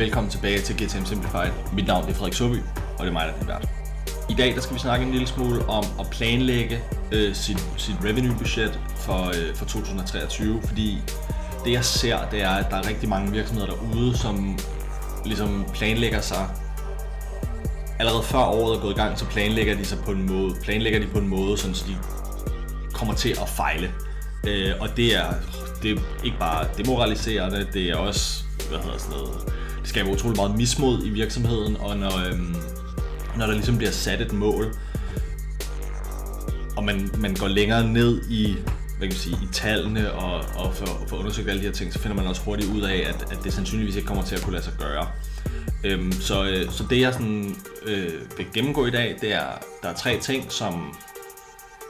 Velkommen tilbage til GTM Simplified. Mit navn er Frederik Søby, og det er mig, der er din vært. I dag der skal vi snakke en lille smule om at planlægge øh, sit, sit revenue-budget for, øh, for 2023, fordi det jeg ser, det er, at der er rigtig mange virksomheder derude, som ligesom planlægger sig allerede før året er gået i gang, så planlægger de sig på en måde, planlægger de på en måde, sådan, så de kommer til at fejle. Øh, og det er, det er ikke bare demoraliserende, det er også, hvad hedder sådan noget, skaber utrolig meget mismod i virksomheden, og når, øhm, når der ligesom bliver sat et mål, og man, man går længere ned i, hvad kan man sige, i tallene og, og får, får undersøgt alle de her ting, så finder man også hurtigt ud af, at, at det sandsynligvis ikke kommer til at kunne lade sig gøre. Øhm, så, øh, så det jeg sådan, øh, vil gennemgå i dag, det er, der er tre ting, som,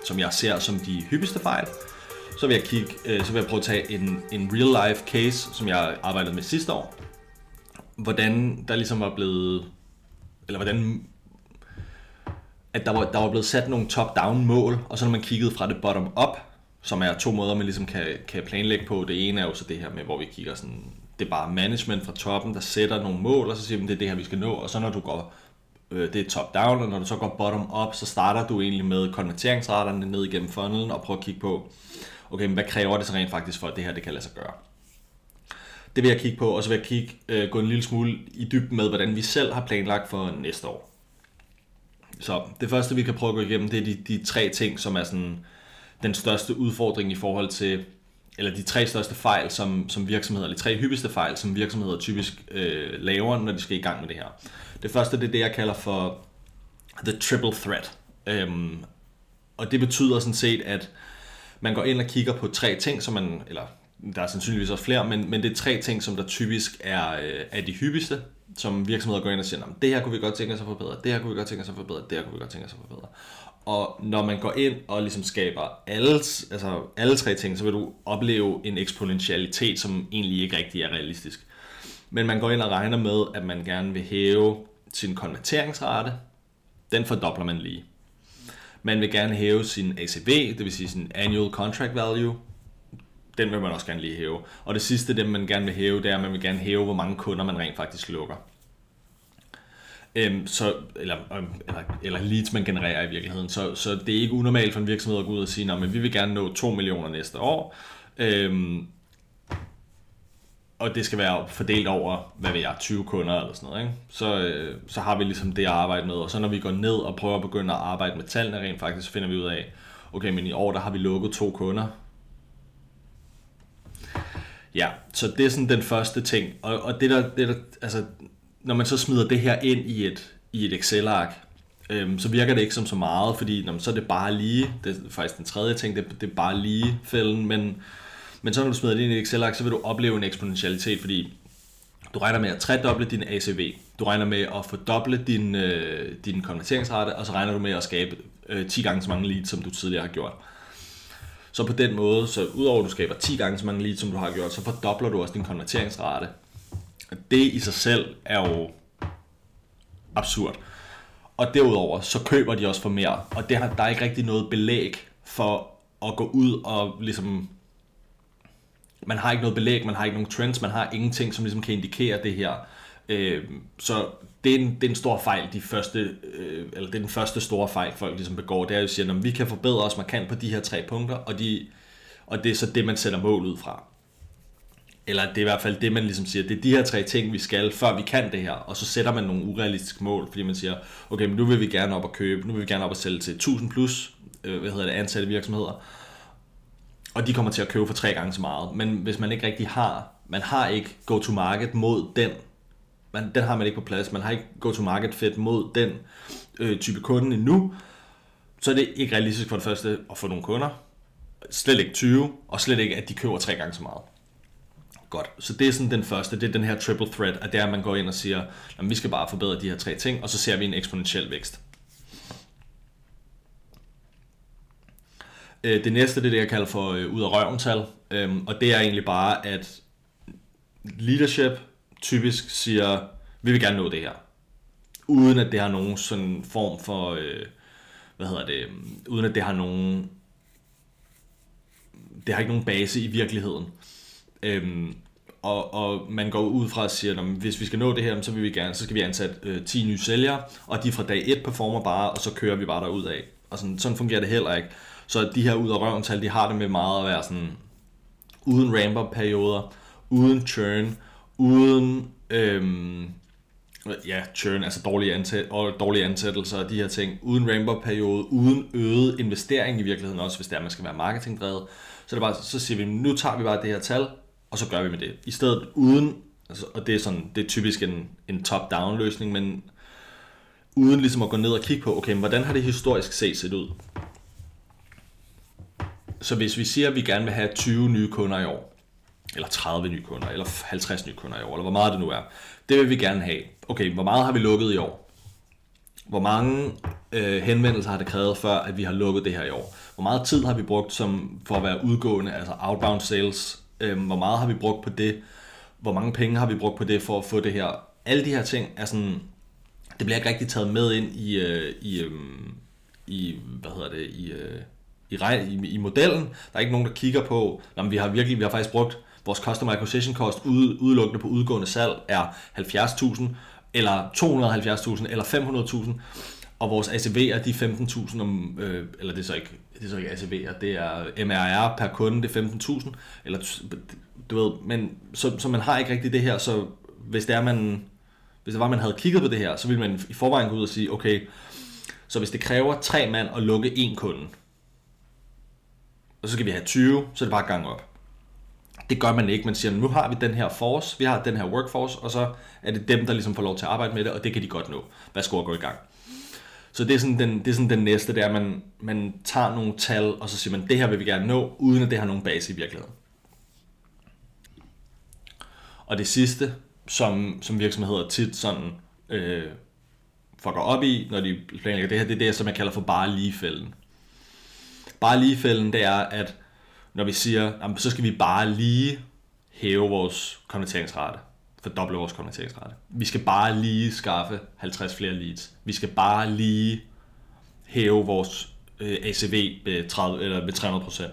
som jeg ser som de hyppigste fejl. Så vil jeg kigge, øh, så vil jeg prøve at tage en, en real life case, som jeg arbejdede med sidste år. Hvordan der ligesom var blevet, eller hvordan at der var, der var blevet sat nogle top-down mål, og så når man kiggede fra det bottom-up, som er to måder, man ligesom kan, kan planlægge på. Det ene er jo så det her med, hvor vi kigger sådan, det er bare management fra toppen, der sætter nogle mål, og så siger man, det er det her, vi skal nå. Og så når du går, øh, det er top-down, og når du så går bottom-up, så starter du egentlig med konverteringsraterne ned igennem funnelen, og prøver at kigge på, okay, men hvad kræver det så rent faktisk for, at det her det kan lade sig gøre? Det vil jeg kigge på, og så vil jeg kigge, øh, gå en lille smule i dybden med, hvordan vi selv har planlagt for næste år. Så det første, vi kan prøve at gå igennem, det er de, de tre ting, som er sådan den største udfordring i forhold til, eller de tre største fejl, som, som virksomheder, eller de tre hyppigste fejl, som virksomheder typisk øh, laver, når de skal i gang med det her. Det første, det er det, jeg kalder for the triple threat. Øhm, og det betyder sådan set, at man går ind og kigger på tre ting, som man, eller der er sandsynligvis også flere, men, men det er tre ting, som der typisk er, øh, er de hyppigste, som virksomheder går ind og siger, det her kunne vi godt tænke os at forbedre, det her kunne vi godt tænke os at forbedre, det her kunne vi godt tænke os at forbedre. Og når man går ind og ligesom skaber alle, altså alle tre ting, så vil du opleve en eksponentialitet, som egentlig ikke rigtig er realistisk. Men man går ind og regner med, at man gerne vil hæve sin konverteringsrate. Den fordobler man lige. Man vil gerne hæve sin ACV, det vil sige sin Annual Contract Value. Den vil man også gerne lige hæve. Og det sidste, det man gerne vil hæve, det er, at man vil gerne hæve, hvor mange kunder man rent faktisk lukker. Øhm, så, eller, øhm, eller, eller leads, man genererer i virkeligheden. Så, så det er ikke unormalt for en virksomhed at gå ud og sige, at vi vil gerne nå 2 millioner næste år. Øhm, og det skal være fordelt over, hvad ved jeg, 20 kunder eller sådan noget, ikke? Så, øh, så har vi ligesom det at arbejde med, og så når vi går ned og prøver at begynde at arbejde med tallene rent faktisk, så finder vi ud af, okay, men i år der har vi lukket to kunder. Ja, så det er sådan den første ting, og, og det der, det der, altså, når man så smider det her ind i et, i et Excel-ark, øhm, så virker det ikke som så meget, fordi når, man, så er det bare lige, det er faktisk den tredje ting, det, det er bare lige fælden, men men så når du smider det ind i et Excel-ark, så vil du opleve en eksponentialitet, fordi du regner med at tredoble din ACV, du regner med at fordoble din, øh, din konverteringsrate, og så regner du med at skabe øh, 10 gange så mange leads, som du tidligere har gjort. Så på den måde, så udover at du skaber 10 gange så mange leads, som du har gjort, så fordobler du også din konverteringsrate. Det i sig selv er jo absurd. Og derudover, så køber de også for mere. Og det har, der er ikke rigtig noget belæg for at gå ud og ligesom man har ikke noget belæg, man har ikke nogen trends, man har ingenting, som ligesom kan indikere det her. Øh, så det er, en, det er en stor fejl, de første, øh, eller det er den første store fejl, folk ligesom begår, det er jo at sige, at vi kan forbedre os markant på de her tre punkter, og, de, og det er så det, man sætter mål ud fra. Eller det er i hvert fald det, man ligesom siger, det er de her tre ting, vi skal, før vi kan det her, og så sætter man nogle urealistiske mål, fordi man siger, okay, men nu vil vi gerne op og købe, nu vil vi gerne op og sælge til 1000 plus, øh, hvad hedder det, ansatte virksomheder, og de kommer til at købe for tre gange så meget. Men hvis man ikke rigtig har, man har ikke go-to-market mod den, man, den har man ikke på plads, man har ikke go-to-market fit mod den øh, type kunde endnu, så er det ikke realistisk for det første at få nogle kunder, slet ikke 20, og slet ikke, at de køber tre gange så meget. Godt, så det er sådan den første, det er den her triple threat, at det er, at man går ind og siger, at vi skal bare forbedre de her tre ting, og så ser vi en eksponentiel vækst. Øh, det næste det er det, jeg kalder for øh, ud af røvental, øhm, og det er egentlig bare, at leadership typisk siger, vi vil gerne nå det her, uden at det har nogen sådan form for, øh, hvad hedder det, uden at det har nogen, det har ikke nogen base i virkeligheden. Øhm, og, og man går ud fra og siger, at hvis vi skal nå det her, så, vil vi gerne, så skal vi ansætte øh, 10 nye sælgere, og de fra dag 1 performer bare, og så kører vi bare derud af. Og sådan, sådan fungerer det heller ikke. Så de her ud af røven tal, de har det med meget at være sådan, uden ramp-up-perioder, uden churn, uden øhm, ja, churn, altså dårlige, ansæt, og dårlige ansættelser og de her ting, uden ramp-up-periode, uden øget investering i virkeligheden også, hvis det er, man skal være marketingdrevet. Så, det er bare, så siger vi, nu tager vi bare det her tal, og så gør vi med det. I stedet uden, altså, og det er, sådan, det er typisk en, en top-down løsning, men uden ligesom at gå ned og kigge på, okay, men hvordan har det historisk set set ud? Så hvis vi siger, at vi gerne vil have 20 nye kunder i år, eller 30 nye kunder, eller 50 nye kunder i år, eller hvor meget det nu er, det vil vi gerne have. Okay, hvor meget har vi lukket i år? Hvor mange øh, henvendelser har det krævet før, at vi har lukket det her i år? Hvor meget tid har vi brugt som, for at være udgående, altså outbound sales? Øh, hvor meget har vi brugt på det? Hvor mange penge har vi brugt på det for at få det her? Alle de her ting er sådan, det bliver ikke rigtig taget med ind i, øh, i, øh, i hvad hedder det, i, øh, i, i, i modellen. Der er ikke nogen, der kigger på, jamen, vi har virkelig, vi har faktisk brugt vores customer acquisition cost ud, udelukkende på udgående salg er 70.000, eller 270.000, eller 500.000, og vores ACV er de 15.000, om, øh, eller det er så ikke, det er så ikke ACV'er, det er MRR per kunde, det er 15.000, eller du ved, men så, så man har ikke rigtig det her, så hvis det er man, hvis det var, man havde kigget på det her, så ville man i forvejen gå ud og sige, okay, så hvis det kræver tre mand at lukke en kunde, og så skal vi have 20, så er det bare gang op. Det gør man ikke. Man siger, nu har vi den her force, vi har den her workforce, og så er det dem, der ligesom får lov til at arbejde med det, og det kan de godt nå. Værsgo at gå i gang. Så det er sådan den, det er sådan den næste, det er, at man, man tager nogle tal, og så siger man, det her vil vi gerne nå, uden at det har nogen base i virkeligheden. Og det sidste, som, som virksomheder tit sådan øh, fucker op i, når de planlægger det her, det er det, som jeg kalder for bare ligefælden. Bare ligefælden, det er, at når vi siger, jamen, så skal vi bare lige hæve vores konverteringsrate, fordoble vores konverteringsrate. Vi skal bare lige skaffe 50 flere leads. Vi skal bare lige hæve vores øh, ACV med, 30, eller med 300 procent.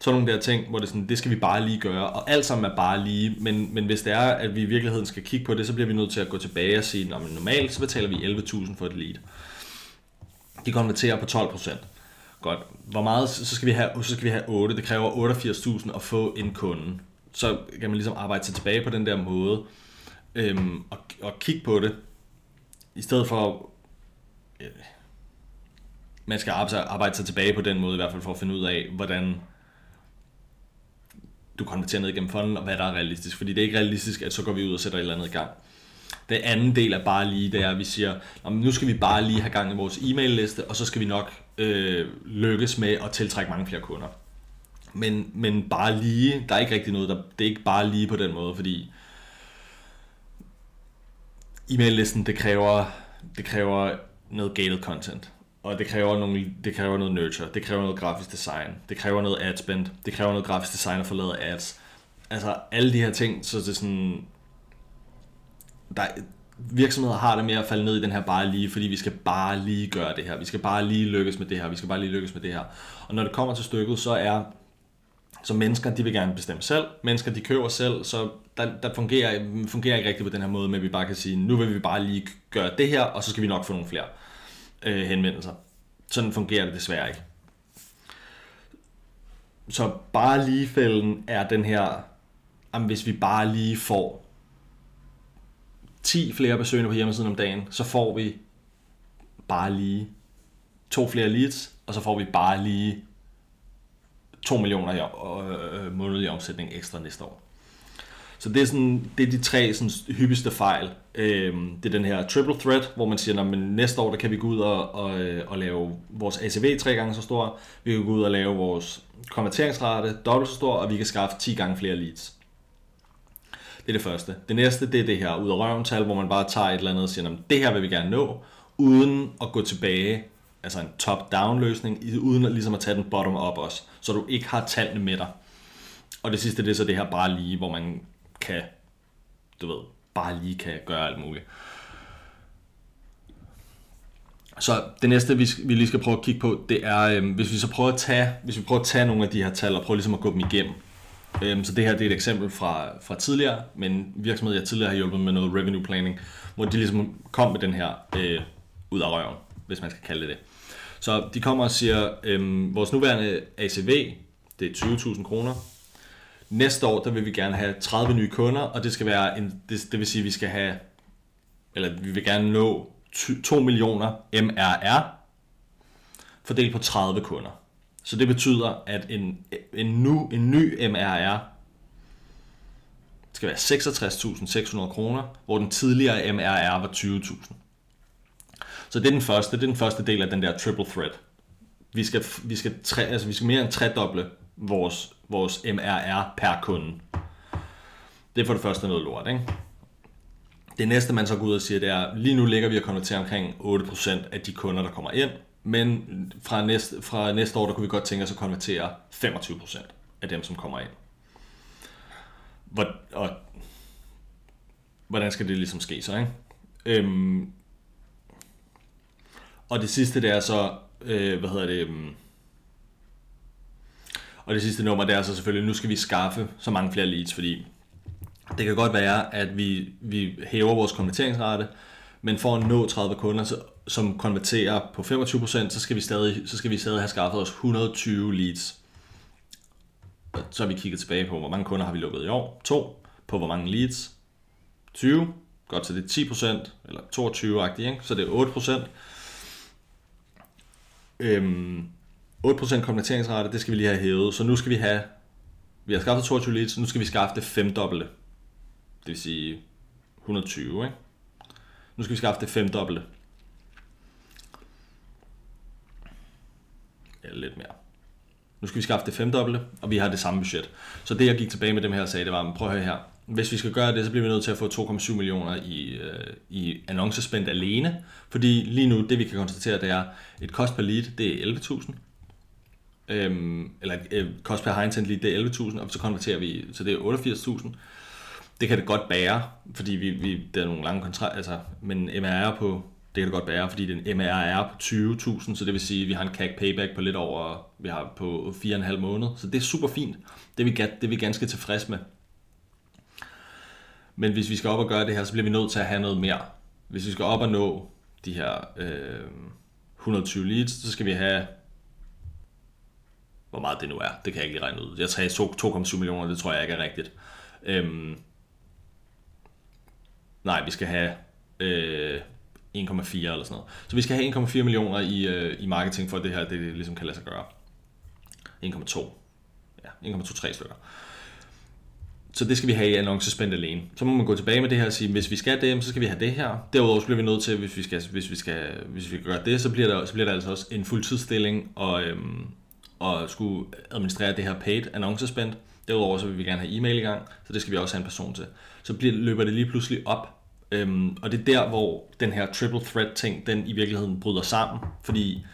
Så nogle der ting, hvor det, sådan, det skal vi bare lige gøre, og alt sammen er bare lige, men, men hvis det er, at vi i virkeligheden skal kigge på det, så bliver vi nødt til at gå tilbage og sige, at normalt så betaler vi 11.000 for et lead. De konverterer på 12 procent. Godt. Hvor meget, så skal vi have, så skal vi have 8. Det kræver 88.000 at få en kunde. Så kan man ligesom arbejde sig tilbage på den der måde, øhm, og, og kigge på det, i stedet for, øh, man skal arbejde sig tilbage på den måde, i hvert fald for at finde ud af, hvordan du konverterer ned igennem fonden, og hvad der er realistisk. Fordi det er ikke realistisk, at så går vi ud og sætter et eller andet i gang. Det anden del er bare lige, det er, at vi siger, nu skal vi bare lige have gang i vores e-mail-liste, og så skal vi nok øh, lykkes med at tiltrække mange flere kunder. Men, men bare lige, der er ikke rigtig noget, der, det er ikke bare lige på den måde, fordi e-mail-listen, det kræver, det kræver noget gated content, og det kræver, nogle, det kræver noget nurture, det kræver noget grafisk design, det kræver noget ad spend, det kræver noget grafisk design at få lavet ads. Altså alle de her ting, så det er sådan, der, virksomheder har det med at falde ned i den her bare lige, fordi vi skal bare lige gøre det her, vi skal bare lige lykkes med det her, vi skal bare lige lykkes med det her. Og når det kommer til stykket, så er så mennesker, de vil gerne bestemme selv. Mennesker, de køber selv, så der, der fungerer, fungerer ikke rigtigt på den her måde med, at vi bare kan sige, nu vil vi bare lige gøre det her, og så skal vi nok få nogle flere øh, henvendelser. Sådan fungerer det desværre ikke. Så bare lige fælden er den her, jamen hvis vi bare lige får 10 flere besøgende på hjemmesiden om dagen, så får vi bare lige to flere leads, og så får vi bare lige 2 millioner i, øh, øh, månedlig omsætning ekstra næste år. Så det er, sådan, det er de tre sådan, hyppigste fejl. Øhm, det er den her triple threat, hvor man siger, at næste år der kan vi gå ud og, og, øh, og lave vores ACV tre gange så stor, vi kan gå ud og lave vores konverteringsrate dobbelt så stor, og vi kan skaffe 10 gange flere leads. Det er det første. Det næste, det er det her ud af røven hvor man bare tager et eller andet og siger, det her vil vi gerne nå, uden at gå tilbage, altså en top-down løsning, uden at, ligesom at tage den bottom-up også, så du ikke har tallene med dig. Og det sidste, det er så det her bare lige, hvor man kan, du ved, bare lige kan gøre alt muligt. Så det næste, vi, vi lige skal prøve at kigge på, det er, øh, hvis vi så prøver at tage, hvis vi prøver at tage nogle af de her tal og prøve ligesom at gå dem igennem, Øhm, så det her det er et eksempel fra, fra tidligere, men virksomhed, jeg tidligere har hjulpet med noget revenue planning, hvor de ligesom kom med den her øh, ud af røven, hvis man skal kalde det det. Så de kommer og siger, øhm, vores nuværende ACV, det er 20.000 kroner. Næste år, der vil vi gerne have 30 nye kunder, og det skal være en, det, det vil sige, at vi skal have, eller vi vil gerne nå 2 millioner MRR, fordelt på 30 kunder. Så det betyder, at en, en, nu, en ny MRR skal være 66.600 kroner, hvor den tidligere MRR var 20.000. Så det er den første, det er den første del af den der triple threat. Vi skal, vi skal, tre, altså vi skal mere end tredoble vores, vores MRR per kunde. Det er for det første noget lort, ikke? Det næste, man så går ud og siger, det er, lige nu ligger vi og konverterer omkring 8% af de kunder, der kommer ind, men fra næste, fra næste år, der kunne vi godt tænke os at konvertere 25% af dem, som kommer ind. Hvor, og, hvordan skal det ligesom ske så, ikke? Øhm, og det sidste, det er så, øh, hvad hedder det, øhm, og det sidste nummer, det er så selvfølgelig, nu skal vi skaffe så mange flere leads, fordi det kan godt være, at vi, vi hæver vores konverteringsrate, men for at nå 30 kunder, så, som konverterer på 25%, så skal, vi stadig, så skal vi stadig have skaffet os 120 leads. Så har vi kigget tilbage på, hvor mange kunder har vi lukket i år? To. På hvor mange leads? 20. Godt, så det er 10%, eller 22-agtigt, ikke? så det er 8%. Øhm, 8% konverteringsrate, det skal vi lige have hævet, så nu skal vi have, vi har skaffet 22 leads, nu skal vi skaffe det femdobbelte. Det vil sige 120, ikke? Nu skal vi skaffe det femdobbelte. Eller lidt mere. Nu skal vi skaffe det femdobbelte, og vi har det samme budget. Så det jeg gik tilbage med dem her og sagde, det var, prøv at høre her. Hvis vi skal gøre det, så bliver vi nødt til at få 2,7 millioner i, øh, i annoncespændt alene. Fordi lige nu, det vi kan konstatere, det er, et kost per lead, det er 11.000. Øhm, eller øh, kost per high intent lead, det er 11.000, og så konverterer vi, så det er 88.000 det kan det godt bære, fordi vi, vi, det er nogle lange kontrakter, altså, men MRR på, det kan det godt bære, fordi den MRR er på 20.000, så det vil sige, at vi har en CAC payback på lidt over, vi har på 4,5 måneder, så det er super fint. Det er vi, det er vi ganske tilfreds med. Men hvis vi skal op og gøre det her, så bliver vi nødt til at have noget mere. Hvis vi skal op og nå de her øh, 120 leads, så skal vi have hvor meget det nu er. Det kan jeg ikke lige regne ud. Jeg sagde 2,7 millioner, det tror jeg ikke er rigtigt. Øhm, Nej, vi skal have øh, 1,4 eller sådan noget. Så vi skal have 1,4 millioner i, øh, i marketing for at det her, det ligesom kan lade sig gøre. 1,2. Ja, 1,23 stykker. Så det skal vi have i annoncespændt alene. Så må man gå tilbage med det her og sige, hvis vi skal det, så skal vi have det her. Derudover så bliver vi nødt til, hvis vi skal, hvis vi skal, hvis vi gør det, så bliver der, så bliver der altså også en fuldtidsstilling og, øhm, og skulle administrere det her paid annoncespændt. Derudover så vil vi gerne have e-mail i gang, så det skal vi også have en person til. Så bliver, løber det lige pludselig op, øhm, og det er der, hvor den her triple threat ting, den i virkeligheden bryder sammen, fordi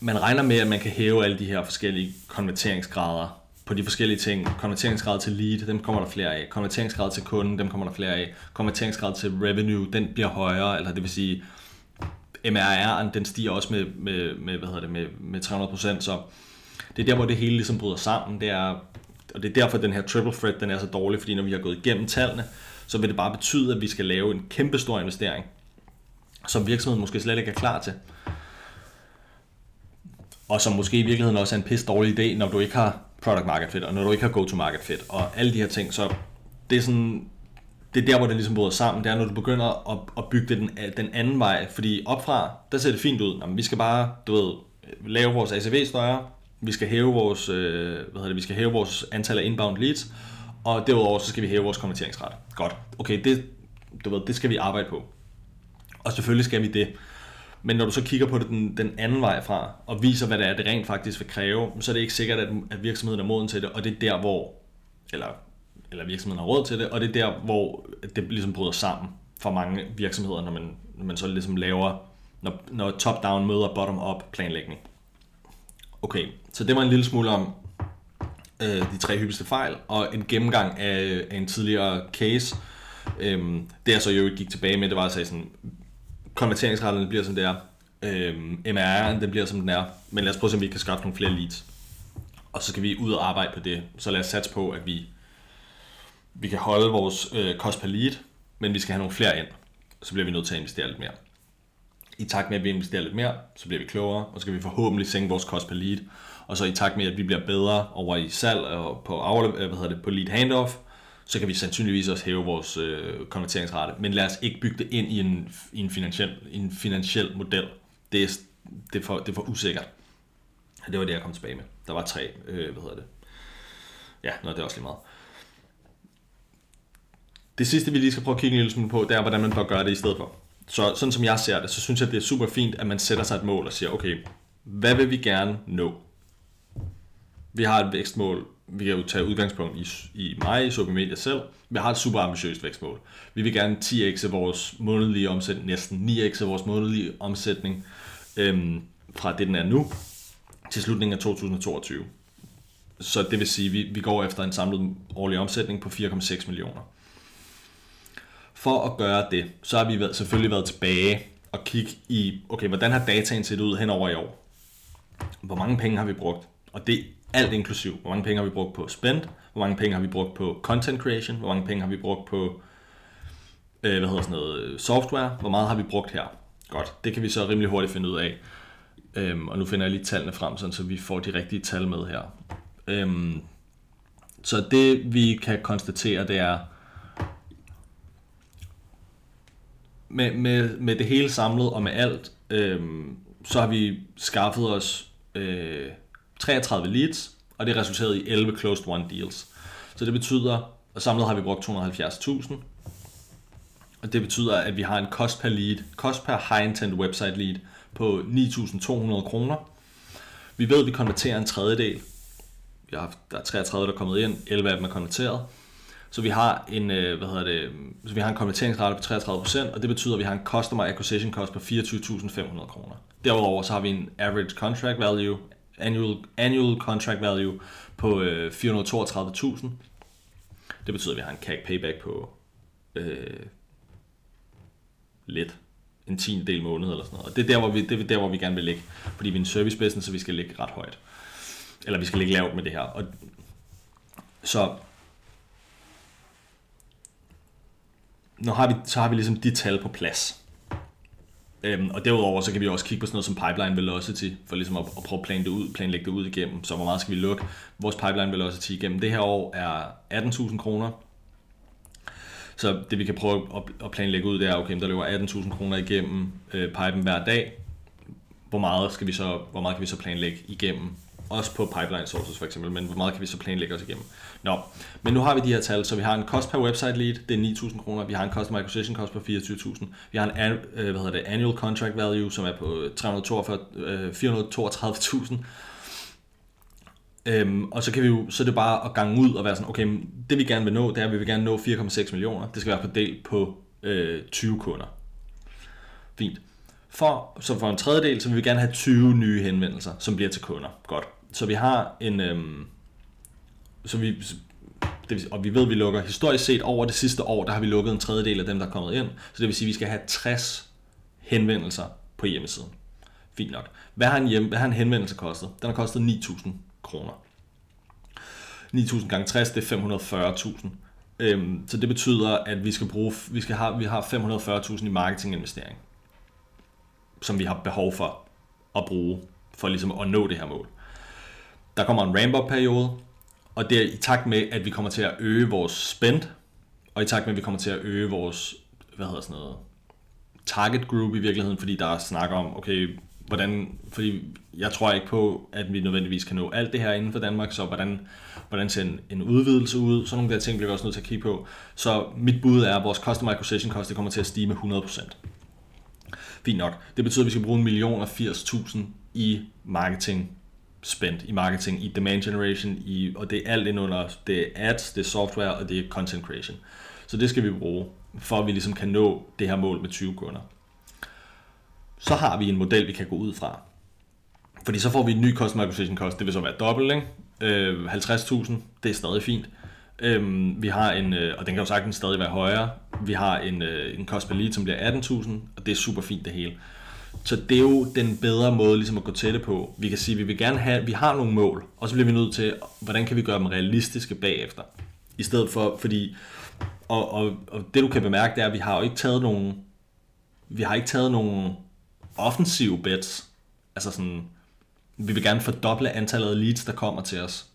man regner med, at man kan hæve alle de her forskellige konverteringsgrader på de forskellige ting. Konverteringsgrad til lead, dem kommer der flere af. Konverteringsgrad til kunden, dem kommer der flere af. Konverteringsgrad til revenue, den bliver højere, eller det vil sige, MRR'en, den stiger også med, med, med, hvad hedder det, med, med 300%, så det er der, hvor det hele ligesom bryder sammen. Det er, og det er derfor, at den her triple threat den er så dårlig, fordi når vi har gået igennem tallene, så vil det bare betyde, at vi skal lave en kæmpe stor investering, som virksomheden måske slet ikke er klar til. Og som måske i virkeligheden også er en pisse dårlig idé, når du ikke har product market fit, og når du ikke har go-to-market fit, og alle de her ting. Så det er sådan, det er der, hvor det ligesom bryder sammen. Det er, når du begynder at, at bygge det den, den anden vej. Fordi opfra, der ser det fint ud. Jamen, vi skal bare, du ved, lave vores ACV større, vi skal hæve vores, øh, hvad hedder det, vi skal hæve vores antal af inbound leads, og derudover så skal vi hæve vores konverteringsret. Godt. Okay, det, du ved, det skal vi arbejde på. Og selvfølgelig skal vi det. Men når du så kigger på det den, den anden vej fra, og viser, hvad det er, det rent faktisk vil kræve, så er det ikke sikkert, at, at virksomheden er moden til det, og det er der, hvor, eller, eller virksomheden har råd til det, og det er der, hvor det ligesom bryder sammen for mange virksomheder, når man, når man så ligesom laver, når, når top-down møder bottom-up planlægning. Okay, så det var en lille smule om øh, de tre hyppigste fejl, og en gennemgang af, af en tidligere case. Øhm, det jeg så jo gik tilbage med, det var at sige sådan, konverteringsretterne bliver som det er, øhm, MRR'en den bliver som den er, men lad os prøve at se, om vi kan skaffe nogle flere leads. Og så skal vi ud og arbejde på det. Så lad os satse på, at vi, vi kan holde vores øh, cost per lead, men vi skal have nogle flere ind. Så bliver vi nødt til at investere lidt mere. I takt med, at vi investerer lidt mere, så bliver vi klogere, og så kan vi forhåbentlig sænke vores cost per lead. Og så i takt med, at vi bliver bedre over i salg og på, afle- øh, hvad hedder det, på lead handoff, så kan vi sandsynligvis også hæve vores øh, konverteringsrate. Men lad os ikke bygge det ind i en, i en, finansiel, en finansiel model. Det er, det, er for, det er for usikkert. Det var det, jeg kom tilbage med. Der var tre, øh, hvad hedder det? Ja, nå, det er også lige meget. Det sidste, vi lige skal prøve at kigge en lille smule på, det er, hvordan man bør gøre det i stedet for. Så sådan som jeg ser det, så synes jeg, det er super fint, at man sætter sig et mål og siger, okay, hvad vil vi gerne nå? Vi har et vækstmål, vi kan jo tage udgangspunkt i, i mig, i Supermedia selv. Vi har et super ambitiøst vækstmål. Vi vil gerne 10x vores månedlige omsætning, næsten 9x vores månedlige omsætning, øhm, fra det den er nu, til slutningen af 2022. Så det vil sige, at vi, vi går efter en samlet årlig omsætning på 4,6 millioner. For at gøre det, så har vi været, selvfølgelig været tilbage og kigge i, okay, hvordan har dataen set ud hen over i år? Hvor mange penge har vi brugt? Og det er alt inklusiv. Hvor mange penge har vi brugt på spend? Hvor mange penge har vi brugt på content creation? Hvor mange penge har vi brugt på øh, hvad hedder sådan noget, øh, software? Hvor meget har vi brugt her? Godt, det kan vi så rimelig hurtigt finde ud af. Øhm, og nu finder jeg lige tallene frem, sådan, så vi får de rigtige tal med her. Øhm, så det vi kan konstatere, det er, med, med, med det hele samlet og med alt, øhm, så har vi skaffet os øh, 33 leads, og det resulterede i 11 closed one deals. Så det betyder, og samlet har vi brugt 270.000, og det betyder, at vi har en cost per lead, cost per high intent website lead på 9.200 kroner. Vi ved, at vi konverterer en tredjedel. Vi har der er 33, der er kommet ind, 11 af dem er konverteret. Så vi har en, øh, hvad hedder det, så vi har en konverteringsrate på 33%, og det betyder, at vi har en customer acquisition cost på 24.500 kroner. Derudover så har vi en average contract value, annual, annual contract value på øh, 432.000. Det betyder, at vi har en CAC payback på øh, lidt en tiende del måned eller sådan noget. Og det er der, hvor vi, det er der, hvor vi gerne vil ligge. Fordi vi er en service business, så vi skal ligge ret højt. Eller vi skal ligge lavt med det her. Og, så nu har vi, så har vi ligesom de tal på plads. Øhm, og derudover så kan vi også kigge på sådan noget som pipeline velocity, for ligesom at, at prøve at planlægge det, ud, planlægge det ud igennem. Så hvor meget skal vi lukke vores pipeline velocity igennem? Det her år er 18.000 kroner. Så det vi kan prøve at, at planlægge ud, det er, okay, der løber 18.000 kroner igennem øh, pipen hver dag. Hvor meget, skal vi så, hvor meget kan vi så planlægge igennem også på pipeline sources for eksempel, men hvor meget kan vi så planlægge os igennem? Nå, men nu har vi de her tal, så vi har en cost per website lead, det er 9.000 kroner, vi har en customer acquisition cost på 24.000, vi har en øh, hvad hedder det, annual contract value, som er på 342, 432.000, øh, Øhm, og så kan vi jo, så er det bare at gange ud og være sådan, okay, det vi gerne vil nå, det er, at vi vil gerne nå 4,6 millioner. Det skal være fordelt på øh, 20 kunder. Fint. For, så for en tredjedel, så vil vi gerne have 20 nye henvendelser, som bliver til kunder. Godt. Så vi har en... Øhm, så vi, det, og vi ved, at vi lukker historisk set over det sidste år, der har vi lukket en tredjedel af dem, der er kommet ind. Så det vil sige, at vi skal have 60 henvendelser på hjemmesiden. Fint nok. Hvad har en, hjem, hvad har en henvendelse kostet? Den har kostet 9.000 kroner. 9.000 gange 60, det er 540.000. Øhm, så det betyder, at vi skal bruge, vi skal have, vi har 540.000 i marketinginvestering, som vi har behov for at bruge, for ligesom at nå det her mål. Der kommer en ramp-up periode, og det er i takt med, at vi kommer til at øge vores spend, og i takt med, at vi kommer til at øge vores, hvad hedder sådan noget, target group i virkeligheden, fordi der er snak om, okay, hvordan, fordi jeg tror ikke på, at vi nødvendigvis kan nå alt det her inden for Danmark, så hvordan, hvordan ser en, en udvidelse ud, sådan nogle der ting bliver vi også nødt til at kigge på. Så mit bud er, at vores customer acquisition cost det kommer til at stige med 100%. Fint nok. Det betyder, at vi skal bruge en million og 80.000 i marketing spændt i marketing, i demand generation, i, og det er alt ind under, det er ads, det er software, og det er content creation. Så det skal vi bruge, for at vi ligesom kan nå det her mål med 20 kunder så har vi en model, vi kan gå ud fra. Fordi så får vi en ny customer acquisition cost, det vil så være dobbelt, ikke? Øh, 50.000, det er stadig fint. Øhm, vi har en, øh, og den kan jo sagtens stadig være højere. Vi har en, øh, en cost per lead, som bliver 18.000, og det er super fint det hele. Så det er jo den bedre måde ligesom at gå til det på. Vi kan sige, at vi vil gerne have, vi har nogle mål, og så bliver vi nødt til, hvordan kan vi gøre dem realistiske bagefter. I stedet for, fordi, og, og, og det du kan bemærke, det er, at vi har jo ikke taget nogen, vi har ikke taget nogen offensive bets. Altså sådan, vi vil gerne fordoble antallet af leads, der kommer til os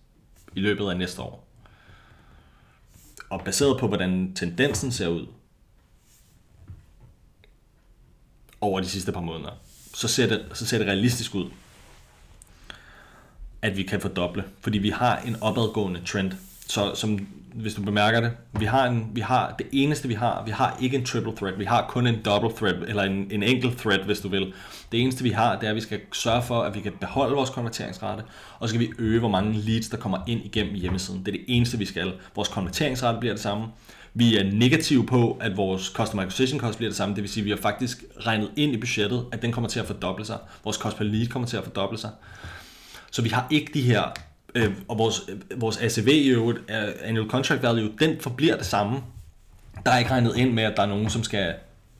i løbet af næste år. Og baseret på, hvordan tendensen ser ud over de sidste par måneder, så ser det, så ser det realistisk ud, at vi kan fordoble. Fordi vi har en opadgående trend. Så som hvis du bemærker det, vi har, en, vi har det eneste vi har, vi har ikke en triple threat, vi har kun en double threat, eller en, en enkelt threat, hvis du vil. Det eneste vi har, det er, at vi skal sørge for, at vi kan beholde vores konverteringsrate, og så skal vi øge, hvor mange leads, der kommer ind igennem hjemmesiden. Det er det eneste, vi skal. Vores konverteringsrate bliver det samme. Vi er negative på, at vores customer acquisition cost bliver det samme. Det vil sige, at vi har faktisk regnet ind i budgettet, at den kommer til at fordoble sig. Vores cost per lead kommer til at fordoble sig. Så vi har ikke de her øh, og vores, øh, vores ACV i øvrigt, annual contract value, den forbliver det samme. Der er ikke regnet ind med, at der er nogen, som skal,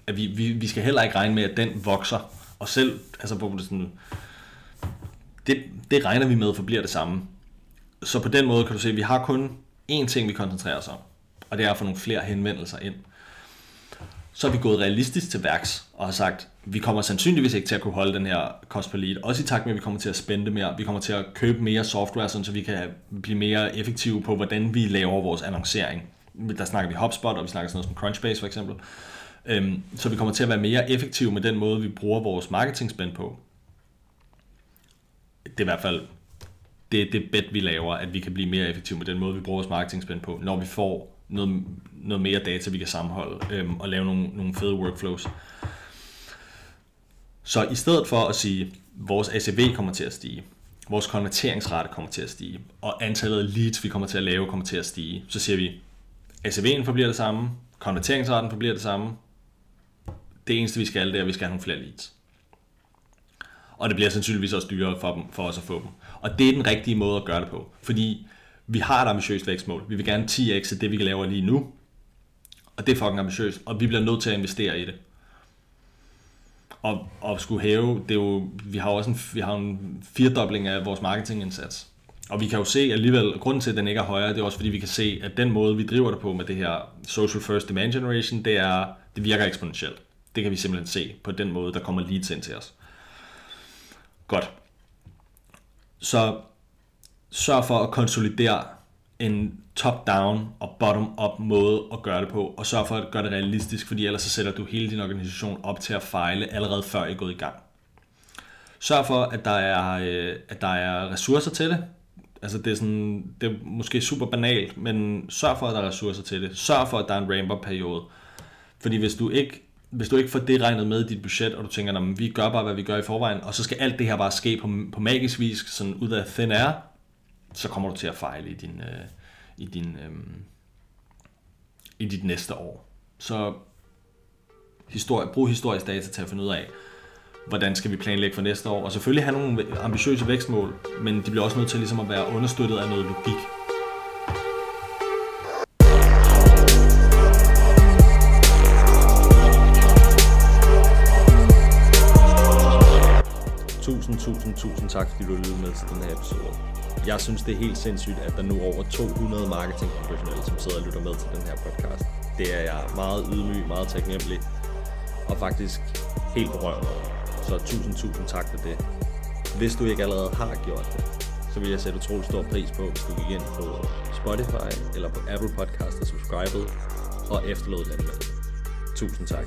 at vi, vi, vi skal heller ikke regne med, at den vokser. Og selv, altså hvor det sådan, det, det regner vi med forbliver det samme. Så på den måde kan du se, at vi har kun én ting, vi koncentrerer os om, og det er at få nogle flere henvendelser ind så er vi gået realistisk til værks og har sagt, vi kommer sandsynligvis ikke til at kunne holde den her cost per lead. Også i takt med, at vi kommer til at spænde mere. Vi kommer til at købe mere software, så vi kan blive mere effektive på, hvordan vi laver vores annoncering. Der snakker vi HubSpot, og vi snakker sådan noget som Crunchbase for eksempel. Øhm, så vi kommer til at være mere effektive med den måde, vi bruger vores marketingspænd på. Det er i hvert fald det, det bet, vi laver, at vi kan blive mere effektive med den måde, vi bruger vores marketingspænd på, når vi får noget, noget mere data, vi kan sammenholde øhm, og lave nogle, nogle fede workflows. Så i stedet for at sige, at vores ACV kommer til at stige, vores konverteringsrate kommer til at stige, og antallet af leads, vi kommer til at lave, kommer til at stige, så siger vi, ACV'en forbliver det samme, konverteringsraten forbliver det samme. Det eneste, vi skal, det er, at vi skal have nogle flere leads. Og det bliver sandsynligvis også dyrere for, dem, for os at få dem. Og det er den rigtige måde at gøre det på. Fordi vi har et ambitiøst vækstmål. Vi vil gerne 10x det, vi kan lave lige nu. Og det er fucking ambitiøst, og vi bliver nødt til at investere i det. Og, og skulle hæve, det er jo, vi har jo også en, vi har en firedobling af vores marketingindsats. Og vi kan jo se alligevel, grunden til, at den ikke er højere, det er også fordi, vi kan se, at den måde, vi driver det på med det her social first demand generation, det, er, det virker eksponentielt. Det kan vi simpelthen se på den måde, der kommer leads ind til os. Godt. Så sørg for at konsolidere en top-down og bottom-up måde at gøre det på, og sørg for at gøre det realistisk, fordi ellers så sætter du hele din organisation op til at fejle allerede før I er gået i gang. Sørg for, at der er, øh, at der er ressourcer til det. Altså det er, sådan, det er måske super banalt, men sørg for, at der er ressourcer til det. Sørg for, at der er en ramp-up periode. Fordi hvis du ikke hvis du ikke får det regnet med i dit budget, og du tænker, at vi gør bare, hvad vi gør i forvejen, og så skal alt det her bare ske på, på magisk vis, sådan ud af thin air, så kommer du til at fejle i din, øh, i din øh, i dit næste år. Så historie, brug historisk data til at finde ud af, hvordan skal vi planlægge for næste år, og selvfølgelig have nogle ambitiøse vækstmål, men de bliver også nødt til ligesom at være understøttet af noget logik. Tusind, tusind, tusind tak, fordi du lyttede med til den her episode. Jeg synes, det er helt sindssygt, at der nu er over 200 marketingprofessionelle, som sidder og lytter med til den her podcast. Det er jeg meget ydmyg, meget taknemmelig og faktisk helt berørt over. Så tusind, tusind tak for det. Hvis du ikke allerede har gjort det, så vil jeg sætte utrolig stor pris på, hvis du gik ind på Spotify eller på Apple Podcast og subscribede og efterlod den med. Tusind tak.